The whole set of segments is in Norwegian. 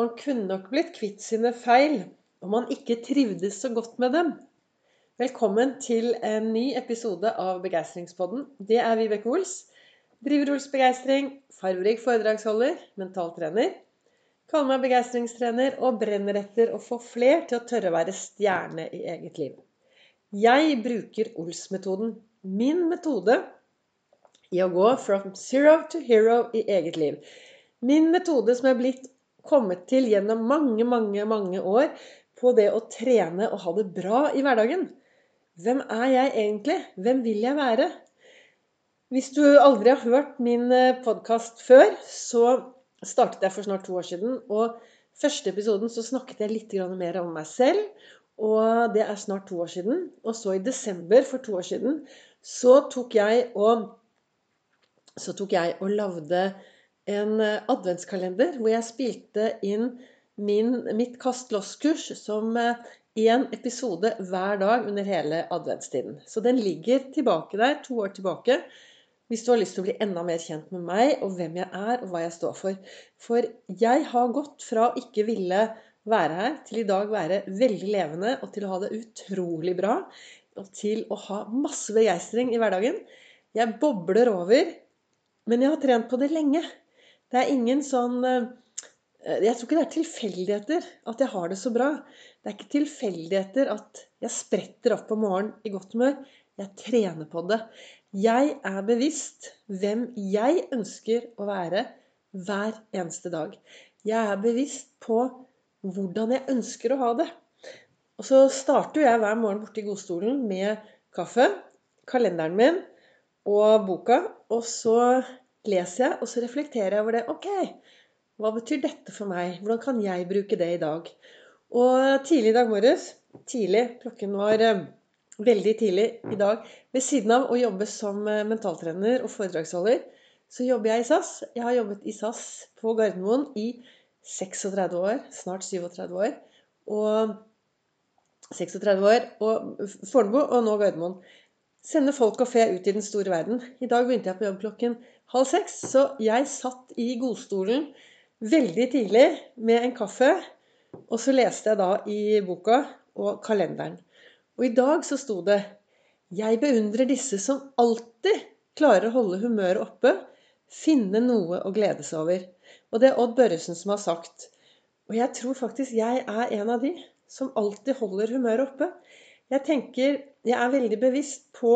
Man kunne nok blitt kvitt sine feil om man ikke trivdes så godt med dem. Velkommen til en ny episode av Begeistringspodden. Det er Vibeke Ols. Driver Ols Begeistring, farverik foredragsholder, mentaltrener. Kaller meg begeistringstrener og brenner etter å få fler til å tørre å være stjerne i eget liv. Jeg bruker Ols-metoden, min metode i å gå from zero to hero i eget liv. Min metode som er blitt kommet til gjennom mange, mange, mange år på det å trene og ha det bra i hverdagen. Hvem er jeg egentlig? Hvem vil jeg være? Hvis du aldri har hørt min eh, podkast før, så startet jeg for snart to år siden. Og første episoden så snakket jeg litt mer om meg selv. Og det er snart to år siden. Og så i desember for to år siden så tok jeg og så tok jeg og lagde en eh, adventskalender hvor jeg spilte inn min, mitt Kast loss-kurs som én eh, episode hver dag under hele adventstiden. Så den ligger tilbake der, to år tilbake, hvis du har lyst til å bli enda mer kjent med meg og hvem jeg er og hva jeg står for. For jeg har gått fra å ikke ville være her, til i dag være veldig levende og til å ha det utrolig bra. Og til å ha masse begeistring i hverdagen. Jeg bobler over, men jeg har trent på det lenge. Det er ingen sånn eh, Jeg tror ikke det er tilfeldigheter at jeg har det så bra. Det er ikke tilfeldigheter at jeg spretter opp om morgenen i godt humør. Jeg trener på det. Jeg er bevisst hvem jeg ønsker å være hver eneste dag. Jeg er bevisst på hvordan jeg ønsker å ha det. Og så starter jeg hver morgen borte i godstolen med kaffe, kalenderen min og boka. Og så leser jeg, og så reflekterer jeg over det. Ok, hva betyr dette for meg? Hvordan kan jeg bruke det i dag? Og tidlig i dag morges, tidlig, klokken var eh, veldig tidlig i dag, ved siden av å jobbe som eh, mentaltrener og foredragsholder, så jobber jeg i SAS. Jeg har jobbet i SAS på Gardermoen i 36 år, snart 37 år. Og 36 år, og Fornebu og nå Gardermoen. Sende folk og fe ut i den store verden. I dag begynte jeg på jobb klokken halv seks, så jeg satt i godstolen veldig tidlig med en kaffe. Og så leste jeg da i boka og kalenderen. Og i dag så sto det Jeg beundrer disse som alltid klarer å holde humøret oppe, finne noe å glede seg over. Og det er Odd Børresen som har sagt. Og jeg tror faktisk jeg er en av de som alltid holder humøret oppe. Jeg tenker Jeg er veldig bevisst på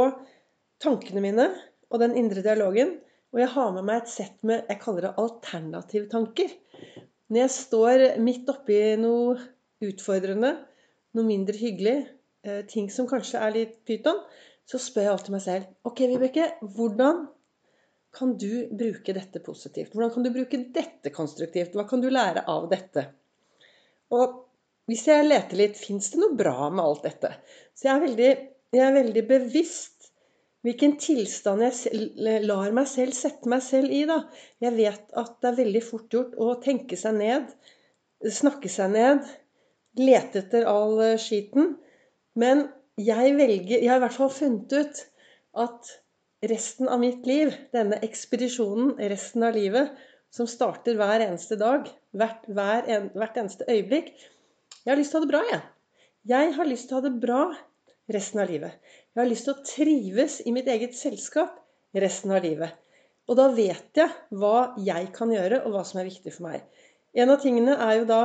tankene mine og den indre dialogen. Og jeg har med meg et sett med jeg kaller det alternative tanker. Når jeg står midt oppi noe utfordrende, noe mindre hyggelig, eh, ting som kanskje er litt pyton, så spør jeg alltid meg selv Ok, Vibeke, hvordan kan du bruke dette positivt? Hvordan kan du bruke dette konstruktivt? Hva kan du lære av dette? Og hvis jeg leter litt, fins det noe bra med alt dette? Så jeg er veldig, jeg er veldig bevisst hvilken tilstand jeg lar meg selv sette meg selv i. da. Jeg vet at det er veldig fort gjort å tenke seg ned, snakke seg ned, lete etter all eh, skiten. Men jeg velger Jeg har i hvert fall funnet ut at resten av mitt liv, denne ekspedisjonen resten av livet, som starter hver eneste dag, hvert, hver en, hvert eneste øyeblikk, jeg har lyst til å ha det bra, jeg. Jeg har lyst til å ha det bra resten av livet. Jeg har lyst til å trives i mitt eget selskap resten av livet. Og da vet jeg hva jeg kan gjøre, og hva som er viktig for meg. En av tingene er jo da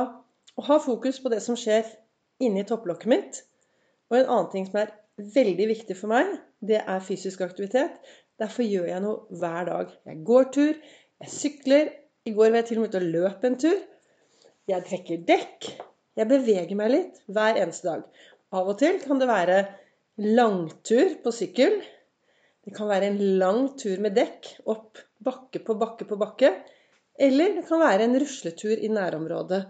å ha fokus på det som skjer inni topplokket mitt. Og en annen ting som er veldig viktig for meg, det er fysisk aktivitet. Derfor gjør jeg noe hver dag. Jeg går tur, jeg sykler. I går var jeg til og med ute og løp en tur. Jeg trekker dekk. Jeg beveger meg litt hver eneste dag. Av og til kan det være langtur på sykkel. Det kan være en lang tur med dekk opp bakke på bakke på bakke. Eller det kan være en rusletur i nærområdet.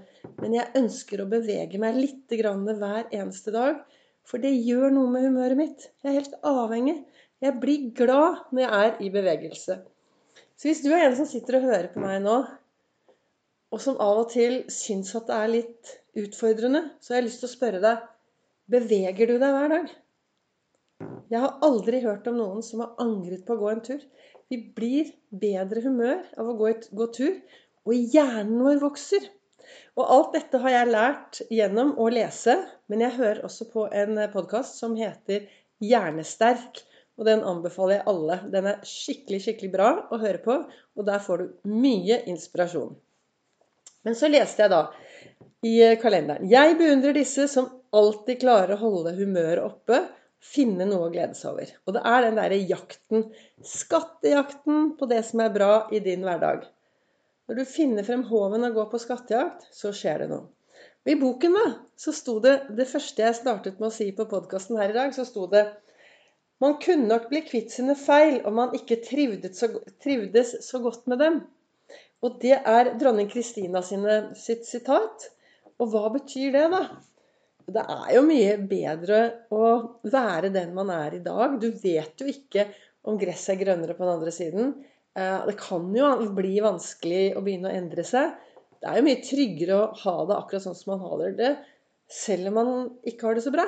Men jeg ønsker å bevege meg litt hver eneste dag. For det gjør noe med humøret mitt. Jeg er helt avhengig. Jeg blir glad når jeg er i bevegelse. Så hvis du er en som sitter og hører på meg nå, og som av og til syns at det er litt utfordrende, så har jeg lyst til å spørre deg Beveger du deg hver dag? Jeg har aldri hørt om noen som har angret på å gå en tur. Vi blir bedre humør av å gå, et, gå tur, og hjernen vår vokser. Og alt dette har jeg lært gjennom å lese, men jeg hører også på en podkast som heter Hjernesterk. Og den anbefaler jeg alle. Den er skikkelig, skikkelig bra å høre på, og der får du mye inspirasjon. Men så leste jeg da i kalenderen Jeg beundrer disse som alltid klarer å holde humøret oppe, finne noe å glede seg over. Og det er den derre jakten, skattejakten på det som er bra i din hverdag. Når du finner frem håven og går på skattejakt, så skjer det noe. I boken da, så sto det Det første jeg startet med å si på podkasten her i dag, så sto det man kunne nok bli kvitt sine feil om man ikke trivdes så, trivdes så godt med dem. Og det er dronning Kristina sitt sitat. Og hva betyr det, da? Det er jo mye bedre å være den man er i dag. Du vet jo ikke om gresset er grønnere på den andre siden. Eh, det kan jo bli vanskelig å begynne å endre seg. Det er jo mye tryggere å ha det akkurat sånn som man har det, selv om man ikke har det så bra.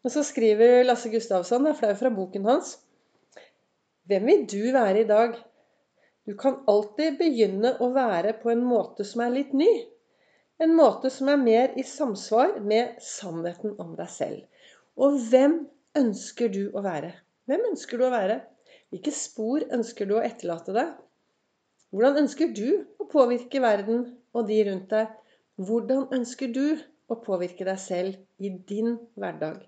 Og så skriver Lasse Gustavsson, det er flau fra boken hans Hvem vil du være i dag? Du kan alltid begynne å være på en måte som er litt ny. En måte som er mer i samsvar med sannheten om deg selv. Og hvem ønsker du å være? Hvem ønsker du å være? Hvilke spor ønsker du å etterlate deg? Hvordan ønsker du å påvirke verden og de rundt deg? Hvordan ønsker du å påvirke deg selv i din hverdag?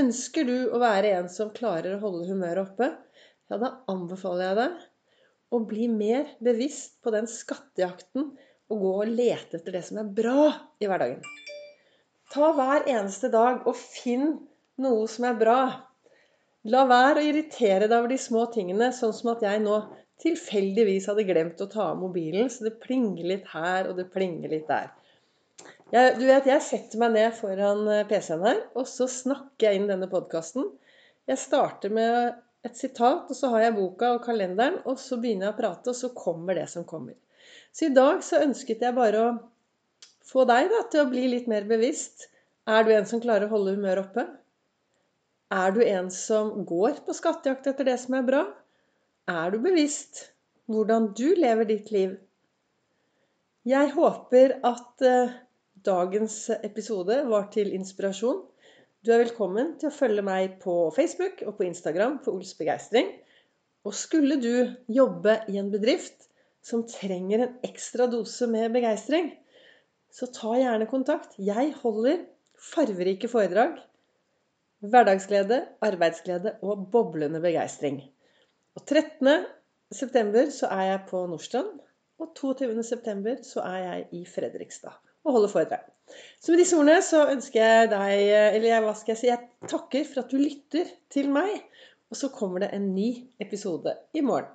Ønsker du å være en som klarer å holde humøret oppe, ja, da anbefaler jeg deg å bli mer bevisst på den skattejakten og gå og lete etter det som er bra i hverdagen. Ta hver eneste dag og finn noe som er bra. La være å irritere deg over de små tingene, sånn som at jeg nå tilfeldigvis hadde glemt å ta av mobilen, så det plinger litt her og det plinger litt der. Jeg, du vet, jeg setter meg ned foran PC-en her, og så snakker jeg inn denne podkasten. Jeg starter med et sitat, og så har jeg boka og kalenderen, og så begynner jeg å prate, og så kommer det som kommer. Så i dag så ønsket jeg bare å få deg da, til å bli litt mer bevisst. Er du en som klarer å holde humøret oppe? Er du en som går på skattejakt etter det som er bra? Er du bevisst hvordan du lever ditt liv? Jeg håper at eh, Dagens episode var til inspirasjon. Du er velkommen til å følge meg på Facebook og på Instagram på Ols begeistring. Og skulle du jobbe i en bedrift som trenger en ekstra dose med begeistring, så ta gjerne kontakt. Jeg holder farverike foredrag. Hverdagsglede, arbeidsglede og boblende begeistring. Og 13. september er jeg på Nordstrand. Og 22. september er jeg i Fredrikstad og holde foredrag. Så med disse ordene så ønsker jeg deg Eller hva skal jeg si? Jeg takker for at du lytter til meg. Og så kommer det en ny episode i morgen.